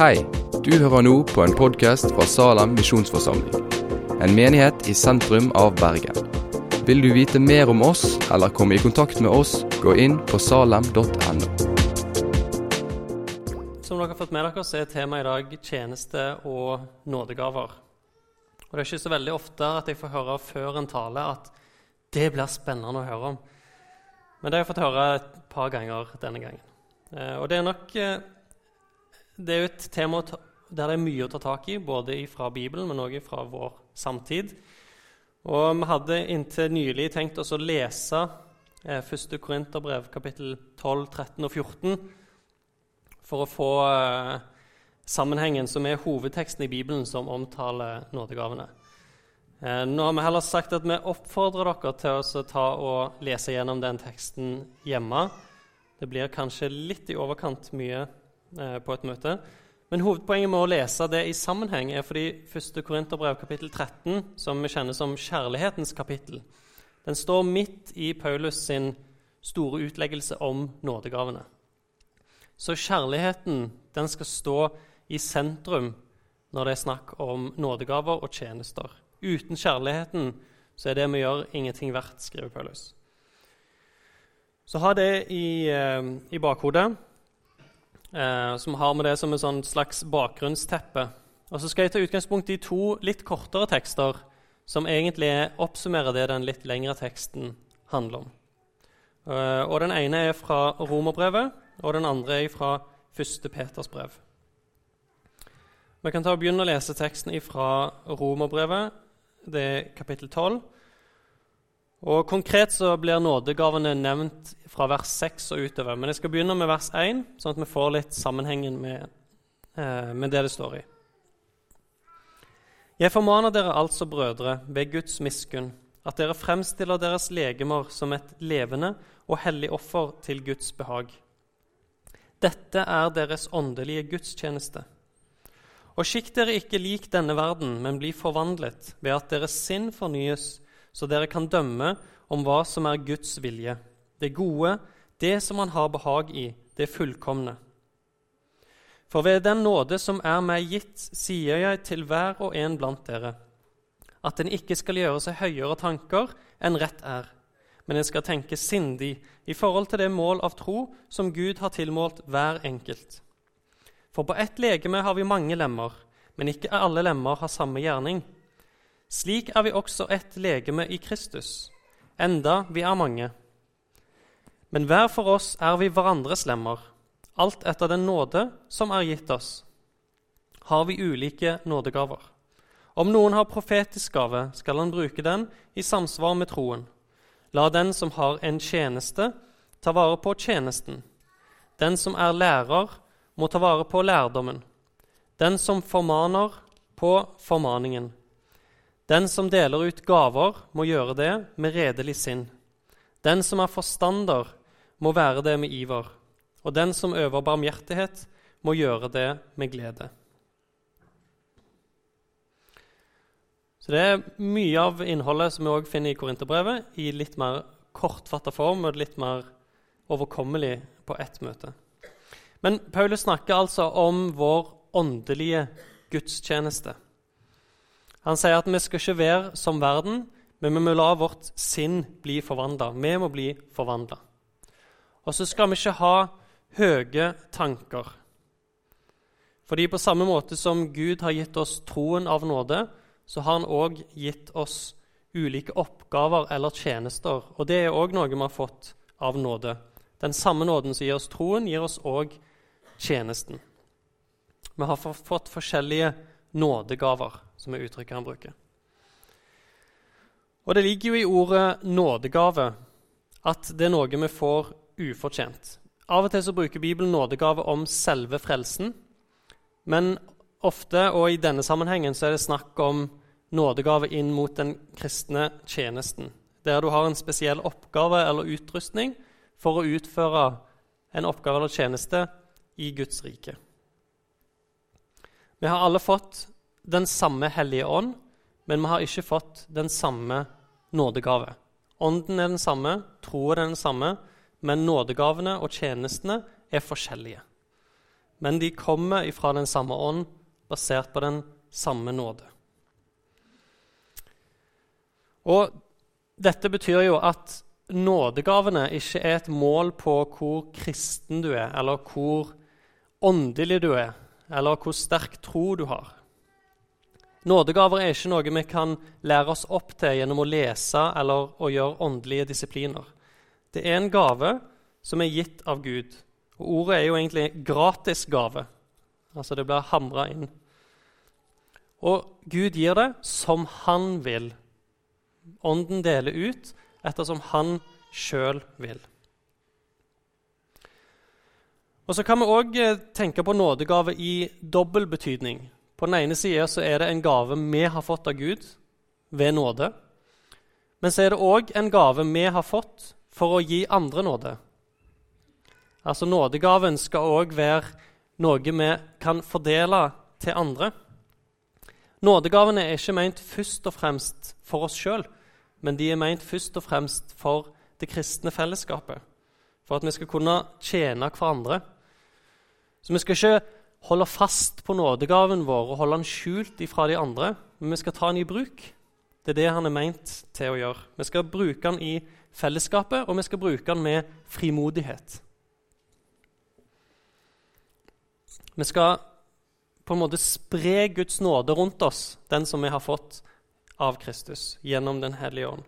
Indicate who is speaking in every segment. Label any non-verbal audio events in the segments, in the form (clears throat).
Speaker 1: Hei, du hører nå på en podkast fra Salem misjonsforsamling. En menighet i sentrum av Bergen. Vil du vite mer om oss eller komme i kontakt med oss, gå inn på salem.no.
Speaker 2: Som dere har fått med dere, så er temaet i dag tjeneste og nådegaver. Og Det er ikke så veldig ofte at jeg får høre før en tale at det blir spennende å høre om. Men det har jeg fått høre et par ganger denne gangen. Eh, og det er nok eh, Det er jo et tema der det er mye å ta tak i, både fra Bibelen, men også fra vår samtid. Og vi hadde inntil nylig tenkt oss å lese eh, 1. Korinterbrev kapittel 12, 13 og 14 for å få eh, sammenhengen som er hovedteksten i Bibelen som omtaler nådegavene. Eh, nå har vi heller sagt at vi oppfordrer dere til å ta og lese gjennom den teksten hjemme. Det blir kanskje litt i overkant mye på et møte. Men hovedpoenget med å lese det i sammenheng er fordi 1. Korinterbrev kapittel 13, som vi kjenner som kjærlighetens kapittel, den står midt i Paulus sin store utleggelse om nådegavene. Så kjærligheten den skal stå i sentrum når det er snakk om nådegaver og tjenester. Uten kjærligheten så er det vi gjør, ingenting verdt, skriver Paulus. Så ha det i, eh, i bakhodet, eh, som har med det som et sånn slags bakgrunnsteppe. Og så skal jeg ta utgangspunkt i to litt kortere tekster som egentlig oppsummerer det den litt lengre teksten handler om. Eh, og Den ene er fra Romerbrevet, og den andre er fra 1. Peters brev. Vi kan ta og begynne å lese teksten fra Romerbrevet, det er kapittel 12. Og Konkret så blir nådegavene nevnt fra vers 6 og utover. Men jeg skal begynne med vers 1, sånn at vi får litt sammenhengen med, eh, med det det står i. Jeg formaner dere altså, brødre, ved Guds miskunn, at dere fremstiller deres legemer som et levende og hellig offer til Guds behag. Dette er deres åndelige gudstjeneste. Og skikk dere ikke lik denne verden, men bli forvandlet ved at deres sinn fornyes, så dere kan dømme om hva som er Guds vilje, det gode, det som Han har behag i, det fullkomne. For ved den nåde som er meg gitt, sier jeg til hver og en blant dere, at en ikke skal gjøre seg høyere tanker enn rett er, men en skal tenke sindig i forhold til det mål av tro som Gud har tilmålt hver enkelt. For på ett legeme har vi mange lemmer, men ikke alle lemmer har samme gjerning. Slik er vi også ett legeme i Kristus, enda vi er mange. Men hver for oss er vi hverandres lemmer, alt etter den nåde som er gitt oss. Har vi ulike nådegaver. Om noen har profetisk gave, skal han bruke den i samsvar med troen. La den som har en tjeneste, ta vare på tjenesten. Den som er lærer, må ta vare på lærdommen. Den som formaner, på formaningen. Den som deler ut gaver, må gjøre det med redelig sinn. Den som er forstander, må være det med iver. Og den som øver barmhjertighet, må gjøre det med glede. Så Det er mye av innholdet som vi også finner i Korinterbrevet, i litt mer kortfatta form og litt mer overkommelig på ett møte. Men Paulus snakker altså om vår åndelige gudstjeneste. Han sier at vi skal ikke være som verden, men vi må la vårt sinn bli forvandla. Vi må bli forvandla. Og så skal vi ikke ha høye tanker. Fordi på samme måte som Gud har gitt oss troen av nåde, så har han òg gitt oss ulike oppgaver eller tjenester. Og det er òg noe vi har fått av nåde. Den samme nåden som gir oss troen, gir oss òg tjenesten. Vi har fått forskjellige nådegaver, som er uttrykket han bruker. Og Det ligger jo i ordet nådegave at det er noe vi får ufortjent. Av og til så bruker Bibelen nådegave om selve frelsen, men ofte, og i denne sammenhengen, så er det snakk om nådegave inn mot den kristne tjenesten, der du har en spesiell oppgave eller utrustning for å utføre en oppgave eller tjeneste i Guds rike. Vi har alle fått den samme Hellige ånd, men vi har ikke fått den samme nådegave. Ånden er den samme, troen er den samme, men nådegavene og tjenestene er forskjellige. men de kommer ifra den samme ånd, basert på den samme nåde. Og dette betyr jo at nådegavene ikke er et mål på hvor kristen du er, eller hvor åndelig du er, eller hvor sterk tro du har. Nådegaver er ikke noe vi kan lære oss opp til gjennom å lese eller å gjøre åndelige disipliner. Det er en gave som er gitt av Gud. Og Ordet er jo egentlig gratis gave. Altså det blir hamra inn. Og Gud gir det som han vil. Ånden deler ut ettersom han sjøl vil. Og Så kan vi òg eh, tenke på nådegave i dobbel betydning. På den ene sida er det en gave vi har fått av Gud ved nåde. Men så er det òg en gave vi har fått for å gi andre nåde. Altså Nådegaven skal òg være noe vi kan fordele til andre. Nådegavene er ikke ment først og fremst for oss sjøl, men de er ment først og fremst for det kristne fellesskapet. For at vi skal kunne tjene hverandre. Så vi skal ikke holde fast på nådegaven vår og holde den skjult ifra de andre, men vi skal ta den i bruk. Det er det han er meint til å gjøre. Vi skal bruke den i fellesskapet, og vi skal bruke den med frimodighet. Vi skal på en måte spre Guds nåde rundt oss, den som vi har fått av Kristus gjennom Den hellige ånd.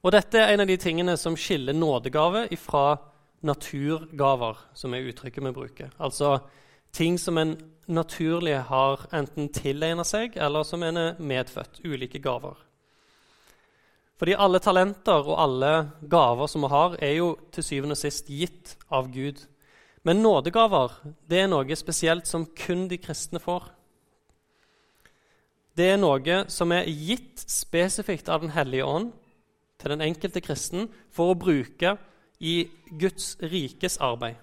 Speaker 2: Og Dette er en av de tingene som skiller nådegave fra naturgaver, som er uttrykket vi bruker. Altså ting som en naturlig har enten tilegna seg, eller som en er medfødt. Ulike gaver. Fordi alle talenter og alle gaver som vi har, er jo til syvende og sist gitt av Gud. Men nådegaver det er noe spesielt som kun de kristne får. Det er noe som er gitt spesifikt av Den hellige ånd til den enkelte kristen for å bruke i Guds rikes arbeid.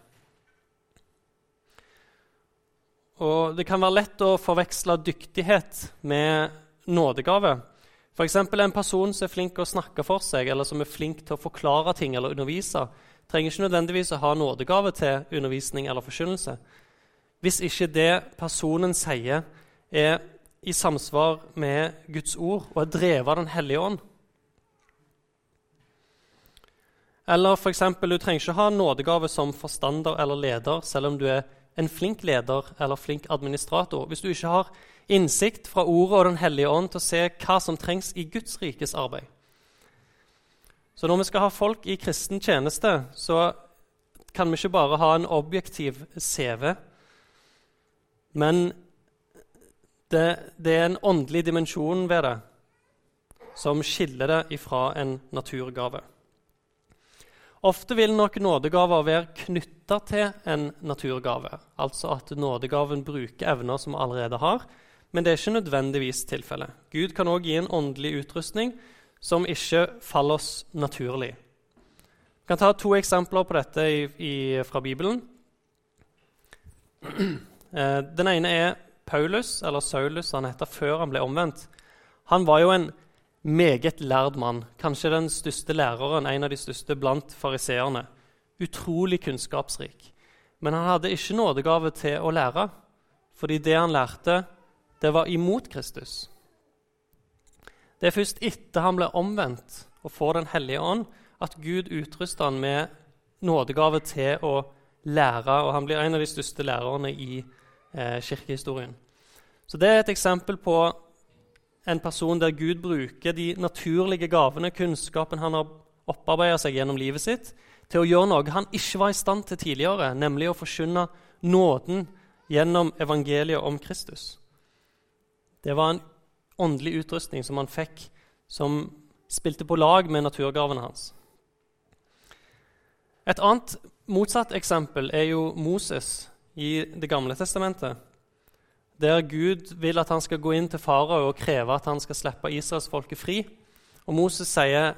Speaker 2: Og Det kan være lett å forveksle dyktighet med nådegave. F.eks. en person som er flink til å snakke for seg, eller som er flink til å forklare ting eller undervise, trenger ikke nødvendigvis å ha nådegave til undervisning eller forkynnelse. Hvis ikke det personen sier, er i samsvar med Guds ord og er drevet av Den hellige ånd. Eller f.eks. du trenger ikke ha nådegave som forstander eller leder, selv om du er en flink leder eller flink administrator. Hvis du ikke har innsikt fra Ordet og Den hellige ånd til å se hva som trengs i Guds rikes arbeid. Så når vi skal ha folk i kristen tjeneste, så kan vi ikke bare ha en objektiv CV, men det, det er en åndelig dimensjon ved det som skiller det ifra en naturgave. Ofte vil nok nådegaver være knytta til en naturgave, altså at nådegaven bruker evner som vi allerede har, men det er ikke nødvendigvis tilfellet. Gud kan òg gi en åndelig utrustning som ikke faller oss naturlig. Vi kan ta to eksempler på dette i, i, fra Bibelen. (clears throat) Eh, den ene er Paulus, eller Saulus, han heter før han ble omvendt. Han var jo en meget lærd mann, kanskje den største læreren, en av de største blant fariseerne. Utrolig kunnskapsrik. Men han hadde ikke nådegave til å lære, fordi det han lærte, det var imot Kristus. Det er først etter han ble omvendt og får Den hellige ånd, at Gud utruster han med nådegave til å lære, og han blir en av de største lærerne i eh, kirkehistorien. Så Det er et eksempel på en person der Gud bruker de naturlige gavene, kunnskapen han har opparbeida seg gjennom livet sitt, til å gjøre noe han ikke var i stand til tidligere, nemlig å forkynne nåden gjennom evangeliet om Kristus. Det var en åndelig utrustning som han fikk, som spilte på lag med naturgavene hans. Et annet motsatt eksempel er jo Moses i Det gamle testamentet der Gud vil at han skal gå inn til farao og kreve at han skal slippe israelsfolket fri. Og Moses sier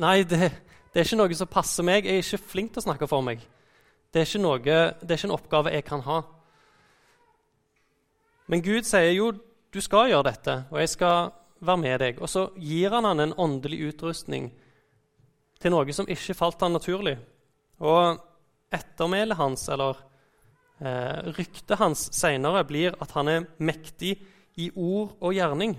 Speaker 2: nei, det, det, er ikke noe som passer meg. Jeg er ikke flink til å snakke for meg. Det er, noe, det er ikke en oppgave jeg kan ha. Men Gud sier jo du skal gjøre dette, og jeg skal være med deg. Og så gir han han en åndelig utrustning til noe som ikke falt han naturlig. Og et, ettermælet hans, eller eh, ryktet hans seinere, blir at han er mektig i ord og gjerning.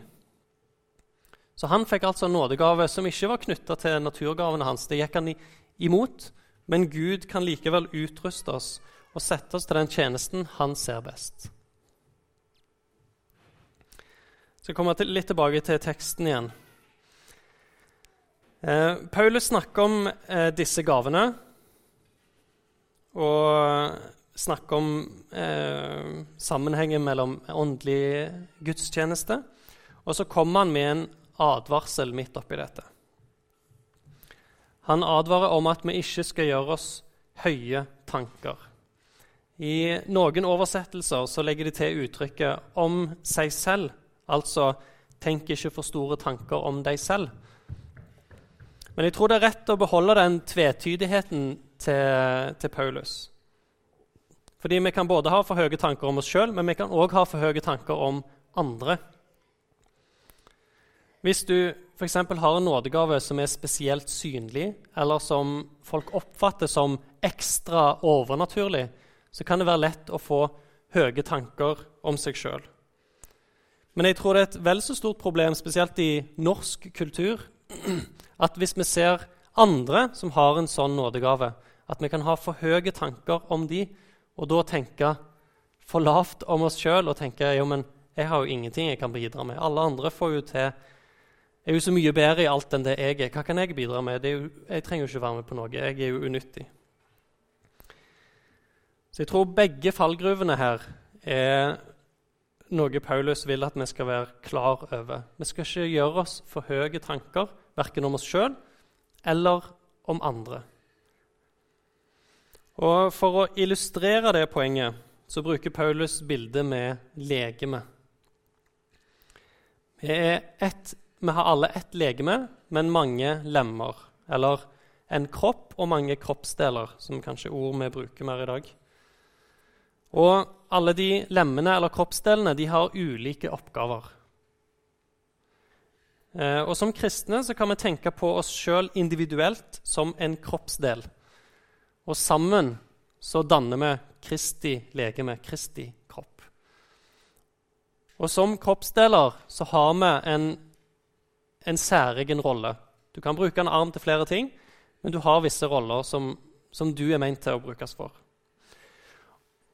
Speaker 2: Så han fikk altså en nådegave som ikke var knytta til naturgavene hans. Det gikk han imot, men Gud kan likevel utruste oss og sette oss til den tjenesten han ser best. Jeg skal komme litt tilbake til teksten igjen. Eh, Paulus snakker om eh, disse gavene og snakker om eh, sammenhengen mellom åndelig gudstjeneste. Og så kommer han med en advarsel midt oppi dette. Han advarer om at vi ikke skal gjøre oss høye tanker. I noen oversettelser så legger de til uttrykket 'om seg selv', altså 'tenk ikke for store tanker om deg selv'. Men jeg tror det er rett å beholde den tvetydigheten til, til Paulus. Fordi vi kan både ha for høye tanker om oss sjøl, men vi kan òg ha for høye tanker om andre. Hvis du f.eks. har en nådegave som er spesielt synlig, eller som folk oppfatter som ekstra overnaturlig, så kan det være lett å få høye tanker om seg sjøl. Men jeg tror det er et vel så stort problem, spesielt i norsk kultur, at hvis vi ser andre som har en sånn nådegave, at vi kan ha for høye tanker om de, og da tenke for lavt om oss sjøl og tenke jo, men jeg har jo ingenting jeg kan bidra med. Alle andre får jo til er jo så mye bedre i alt enn det jeg er. Hva kan jeg bidra med? Jo, jeg trenger jo ikke være med på noe. Jeg er jo unyttig. Så jeg tror begge fallgruvene her er noe Paulus vil at vi skal være klar over. Vi skal ikke gjøre oss for høye tanker, verken om oss sjøl eller om andre. Og For å illustrere det poenget så bruker Paulus bildet med legeme. Vi ett vi har alle ett legeme, men mange lemmer. Eller en kropp og mange kroppsdeler, som kanskje er ord vi bruker mer i dag. Og alle de lemmene eller kroppsdelene de har ulike oppgaver. Eh, og Som kristne så kan vi tenke på oss sjøl individuelt som en kroppsdel. Og sammen så danner vi Kristi legeme, Kristi kropp. Og Som kroppsdeler så har vi en en særegen rolle. Du kan bruke en arm til flere ting, men du har visse roller som, som du er ment til å brukes for.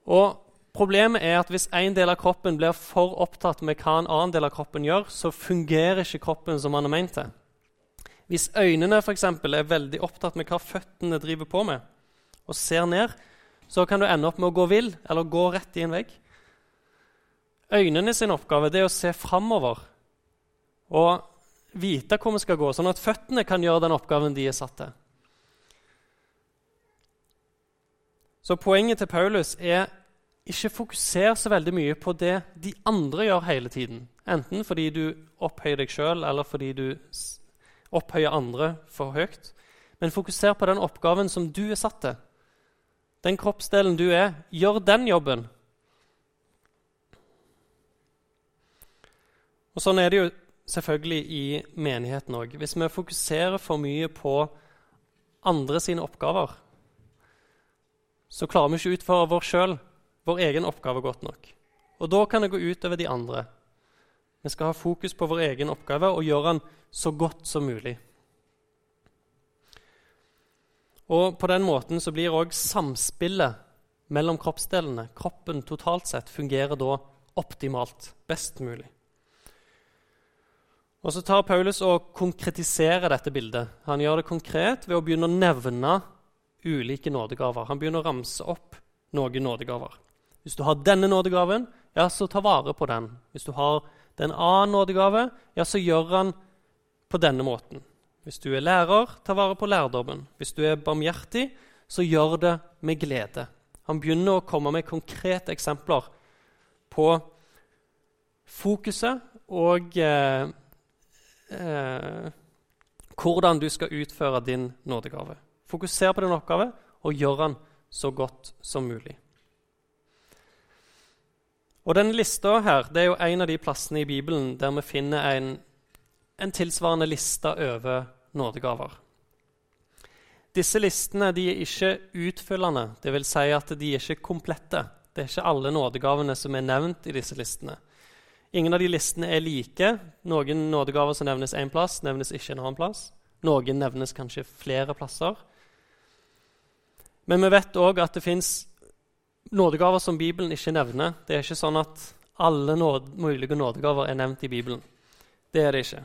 Speaker 2: Og Problemet er at hvis en del av kroppen blir for opptatt med hva en annen del av kroppen gjør, så fungerer ikke kroppen som man er ment til. Hvis øynene for eksempel, er veldig opptatt med hva føttene driver på med, og ser ned, så kan du ende opp med å gå vill eller gå rett i en vegg. Øynene sin oppgave er å se framover. Og vite hvor vi skal gå, sånn at føttene kan gjøre den oppgaven de er satt til. Så poenget til Paulus er ikke fokuser så veldig mye på det de andre gjør hele tiden. Enten fordi du opphøyer deg sjøl, eller fordi du opphøyer andre for høyt. Men fokuser på den oppgaven som du er satt til. Den kroppsdelen du er. Gjør den jobben. Og Sånn er det jo selvfølgelig i menigheten òg. Hvis vi fokuserer for mye på andre sine oppgaver, så klarer vi ikke å utføre vår sjøl, vår egen oppgave, godt nok. Og da kan det gå ut over de andre. Vi skal ha fokus på vår egen oppgave og gjøre den så godt som mulig. Og På den måten så blir òg samspillet mellom kroppsdelene, kroppen totalt sett, fungerer da optimalt, best mulig. Og Så tar Paulus og konkretiserer dette bildet. Han gjør det konkret ved å begynne å nevne ulike nådegaver. Han begynner å ramse opp noen nådegaver. Hvis du har denne nådegaven, ja, så ta vare på den. Hvis du har den annen nådegave, ja, så gjør han på denne måten. Hvis du er lærer, ta vare på lærdommen. Hvis du er barmhjertig, så gjør det med glede. Han begynner å komme med konkrete eksempler på fokuset og eh, eh, hvordan du skal utføre din nådegave. Fokuser på din oppgave og gjør den så godt som mulig. Og Denne lista her, det er jo en av de plassene i Bibelen der vi finner en, en tilsvarende liste over nådegaver. Disse listene er ikke utfyllende, dvs. Si at de er ikke komplette. Det er ikke alle nådegavene som er nevnt i disse listene. Ingen av de listene er like. Noen nådegaver som nevnes én plass, nevnes ikke en annen plass. Noen nevnes kanskje flere plasser. Men vi vet òg at det fins nådegaver som Bibelen ikke nevner. Det er ikke sånn at alle nåd, mulige nådegaver er nevnt i Bibelen. Det er det ikke.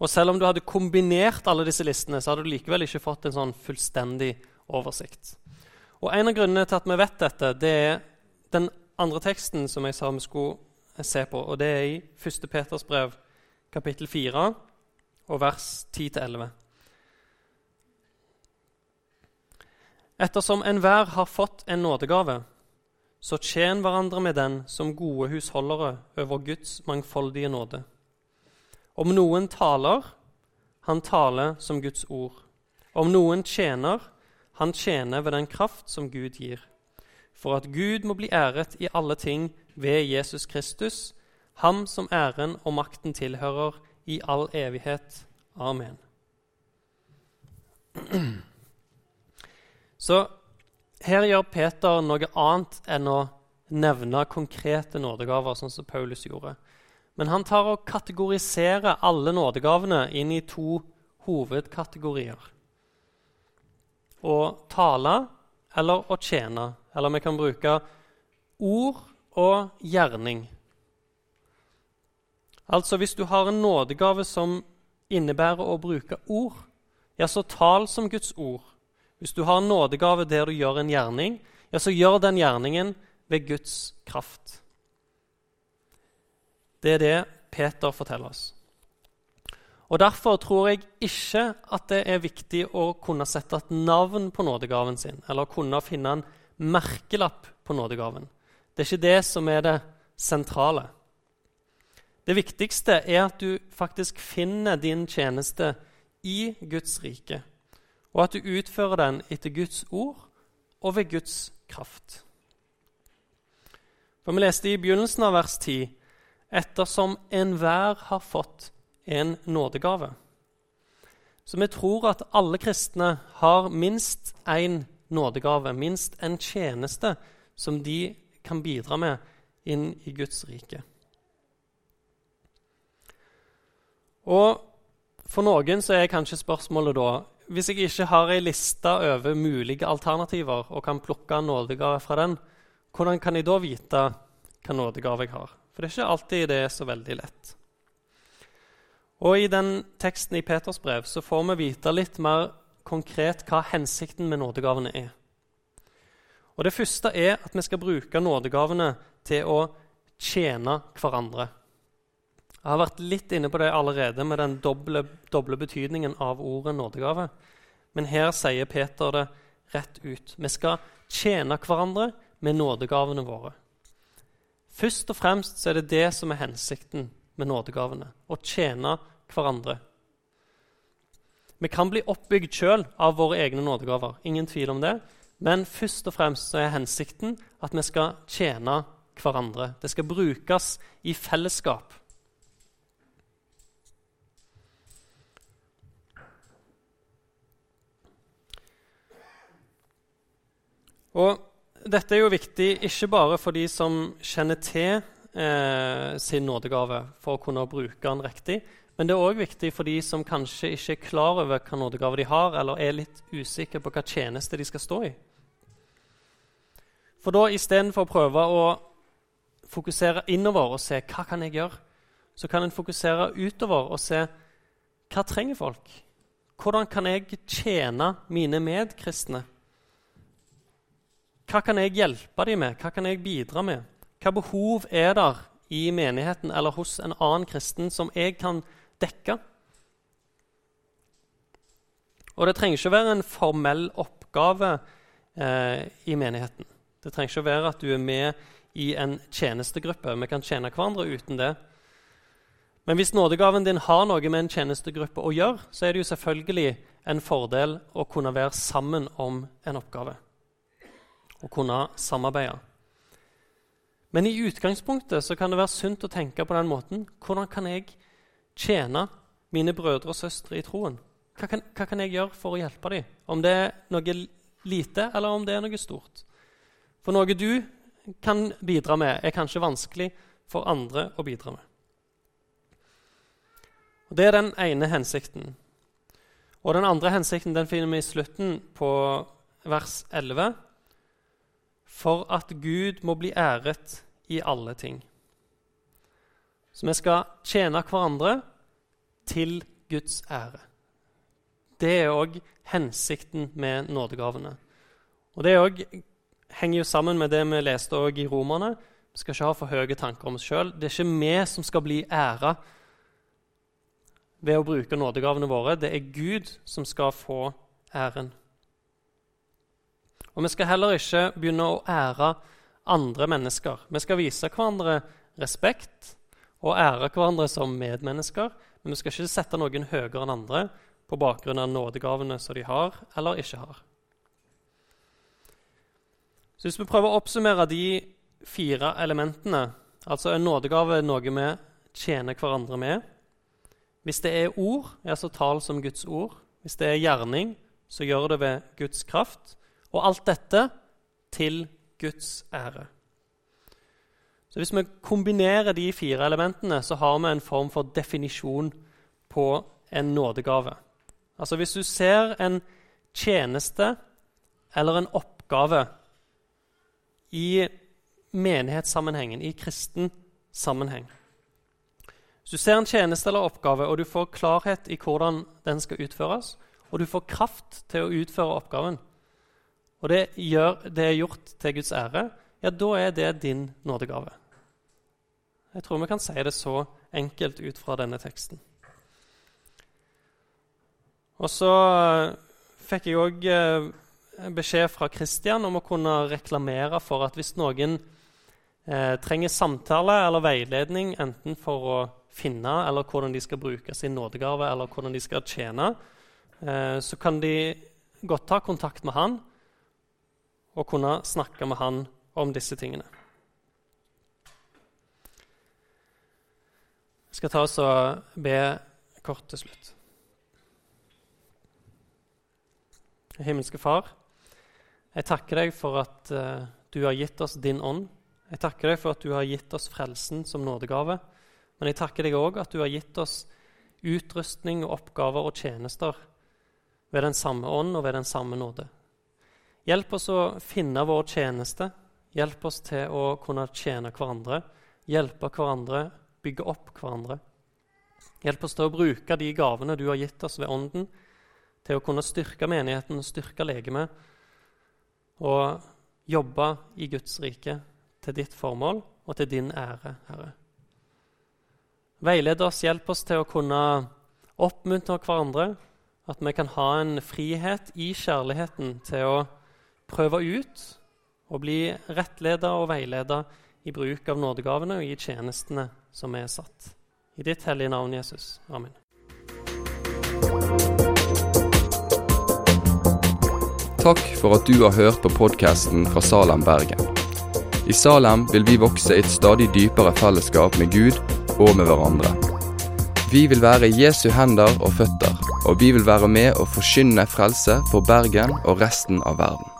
Speaker 2: Og selv om du hadde kombinert alle disse listene, så hadde du likevel ikke fått en sånn fullstendig oversikt. Og En av grunnene til at vi vet dette, det er den andre teksten som jeg sa vi skulle se på. og Det er i 1. Peters brev, kapittel 4, og vers 10-11. Ettersom enhver har fått en nådegave, så tjen hverandre med den som gode husholdere over Guds mangfoldige nåde. Om noen taler, han taler som Guds ord. Om noen tjener, han tjener ved den kraft som Gud gir. For at Gud må bli æret i alle ting ved Jesus Kristus, ham som æren og makten tilhører i all evighet. Amen. Så her gjør Peter noe annet enn å nevne konkrete nådegaver, sånn som Paulus gjorde. Men han tar og kategoriserer alle nådegavene inn i to hovedkategorier. Å tale eller å tjene. Eller vi kan bruke ord og gjerning. Altså hvis du har en nådegave som innebærer å bruke ord, ja, så tal som Guds ord. Hvis du har en nådegave der du gjør en gjerning, ja, så gjør den gjerningen ved Guds kraft. Det er det Peter forteller oss. Og Derfor tror jeg ikke at det er viktig å kunne sette et navn på nådegaven sin, eller kunne finne en merkelapp på nådegaven. Det er ikke det som er det sentrale. Det viktigste er at du faktisk finner din tjeneste i Guds rike, og at du utfører den etter Guds ord og ved Guds kraft. For Vi leste i begynnelsen av vers 10 ettersom enhver har fått en nådegave. Så vi tror at alle kristne har minst én nådegave, minst en tjeneste som de kan bidra med inn i Guds rike. Og For noen så er kanskje spørsmålet da Hvis jeg ikke har ei liste over mulige alternativer og kan plukke en nådegave fra den, hvordan kan jeg da vite hva nådegave jeg har? For det er ikke alltid det er så veldig lett. Og I den teksten i Peters brev så får vi vite litt mer konkret hva hensikten med nådegavene er. Og Det første er at vi skal bruke nådegavene til å tjene hverandre. Jeg har vært litt inne på det allerede med den doble, doble betydningen av ordet nådegave. Men her sier Peter det rett ut. Vi skal tjene hverandre med nådegavene våre. Først og fremst så er det det som er hensikten med nådegavene. Å tjene hverandre. Vi kan bli oppbygd sjøl av våre egne nådegaver. Ingen tvil om det. Men først og fremst så er hensikten at vi skal tjene hverandre. Det skal brukes i fellesskap. Og dette er jo viktig ikke bare for de som kjenner til eh, sin nådegave for å kunne bruke den riktig, men det er òg viktig for de som kanskje ikke er klar over hva nådegave de har, eller er litt usikre på hva tjeneste de skal stå i. For da istedenfor å prøve å fokusere innover og se hva kan jeg gjøre, så kan en fokusere utover og se hva trenger folk? Hvordan kan jeg tjene mine medkristne? Hva kan jeg hjelpe dem med? Hva kan jeg bidra med? Hva behov er der i menigheten eller hos en annen kristen som jeg kan dekke? Og det trenger ikke være en formell oppgave eh, i menigheten. Det trenger ikke være at du er med i en tjenestegruppe. Vi kan tjene hverandre uten det. Men hvis nådegaven din har noe med en tjenestegruppe å gjøre, så er det jo selvfølgelig en fordel å kunne være sammen om en oppgave. Å kunne samarbeide. Men i utgangspunktet så kan det være sunt å tenke på den måten. Hvordan kan jeg tjene mine brødre og søstre i troen? Hva kan, hva kan jeg gjøre for å hjelpe dem? Om det er noe lite, eller om det er noe stort. For noe du kan bidra med, er kanskje vanskelig for andre å bidra med. Og Det er den ene hensikten. Og Den andre hensikten den finner vi i slutten på vers 11. For at Gud må bli æret i alle ting. Så vi skal tjene hverandre til Guds ære. Det er òg hensikten med nådegavene. Og Det også henger jo sammen med det vi leste i Romerne. Vi skal ikke ha for høye tanker om oss sjøl. Det er ikke vi som skal bli æra ved å bruke nådegavene våre. Det er Gud som skal få æren. Og Vi skal heller ikke begynne å ære andre mennesker. Vi skal vise hverandre respekt og ære hverandre som medmennesker, men vi skal ikke sette noen høyere enn andre på bakgrunn av nådegavene som de har eller ikke har. Så Hvis vi prøver å oppsummere de fire elementene Altså en nådegave er noe vi tjener hverandre med. Hvis det er ord, ja, så tal som Guds ord. Hvis det er gjerning, så gjør det ved Guds kraft. Og alt dette til Guds ære. Så Hvis vi kombinerer de fire elementene, så har vi en form for definisjon på en nådegave. Altså Hvis du ser en tjeneste eller en oppgave i menighetssammenhengen, i kristen sammenheng Hvis du ser en tjeneste eller oppgave, og du får klarhet i hvordan den skal utføres, og du får kraft til å utføre oppgaven, og det, gjør, det er gjort til Guds ære, ja, da er det din nådegave. Jeg tror vi kan si det så enkelt ut fra denne teksten. Og så eh, fikk jeg òg eh, beskjed fra Kristian om å kunne reklamere for at hvis noen eh, trenger samtale eller veiledning, enten for å finne eller hvordan de skal bruke sin nådegave, eller hvordan de skal tjene, eh, så kan de godt ta kontakt med han og kunne snakke med han om disse tingene. Jeg skal ta oss og be kort til slutt. Himmelske Far, jeg takker deg for at uh, du har gitt oss din ånd. Jeg takker deg for at du har gitt oss frelsen som nådegave. Men jeg takker deg òg at du har gitt oss utrustning og oppgaver og tjenester ved den samme ånd og ved den samme nåde. Hjelp oss å finne vår tjeneste. Hjelp oss til å kunne tjene hverandre, hjelpe hverandre bygge opp hverandre. Hjelp oss til å bruke de gavene du har gitt oss ved Ånden, til å kunne styrke menigheten, styrke legemet og jobbe i Guds rike til ditt formål og til din ære, Herre. Veiled oss, hjelp oss til å kunne oppmuntre hverandre, at vi kan ha en frihet i kjærligheten til å prøve ut og bli rettleda og veileda i bruk av nådegavene og i tjenestene som er satt. I ditt hellige navn, Jesus. Amen.
Speaker 1: Takk for at du har hørt på podkasten fra Salem, Bergen. I Salem vil vi vokse i et stadig dypere fellesskap med Gud og med hverandre. Vi vil være Jesu hender og føtter, og vi vil være med å forkynne frelse for Bergen og resten av verden.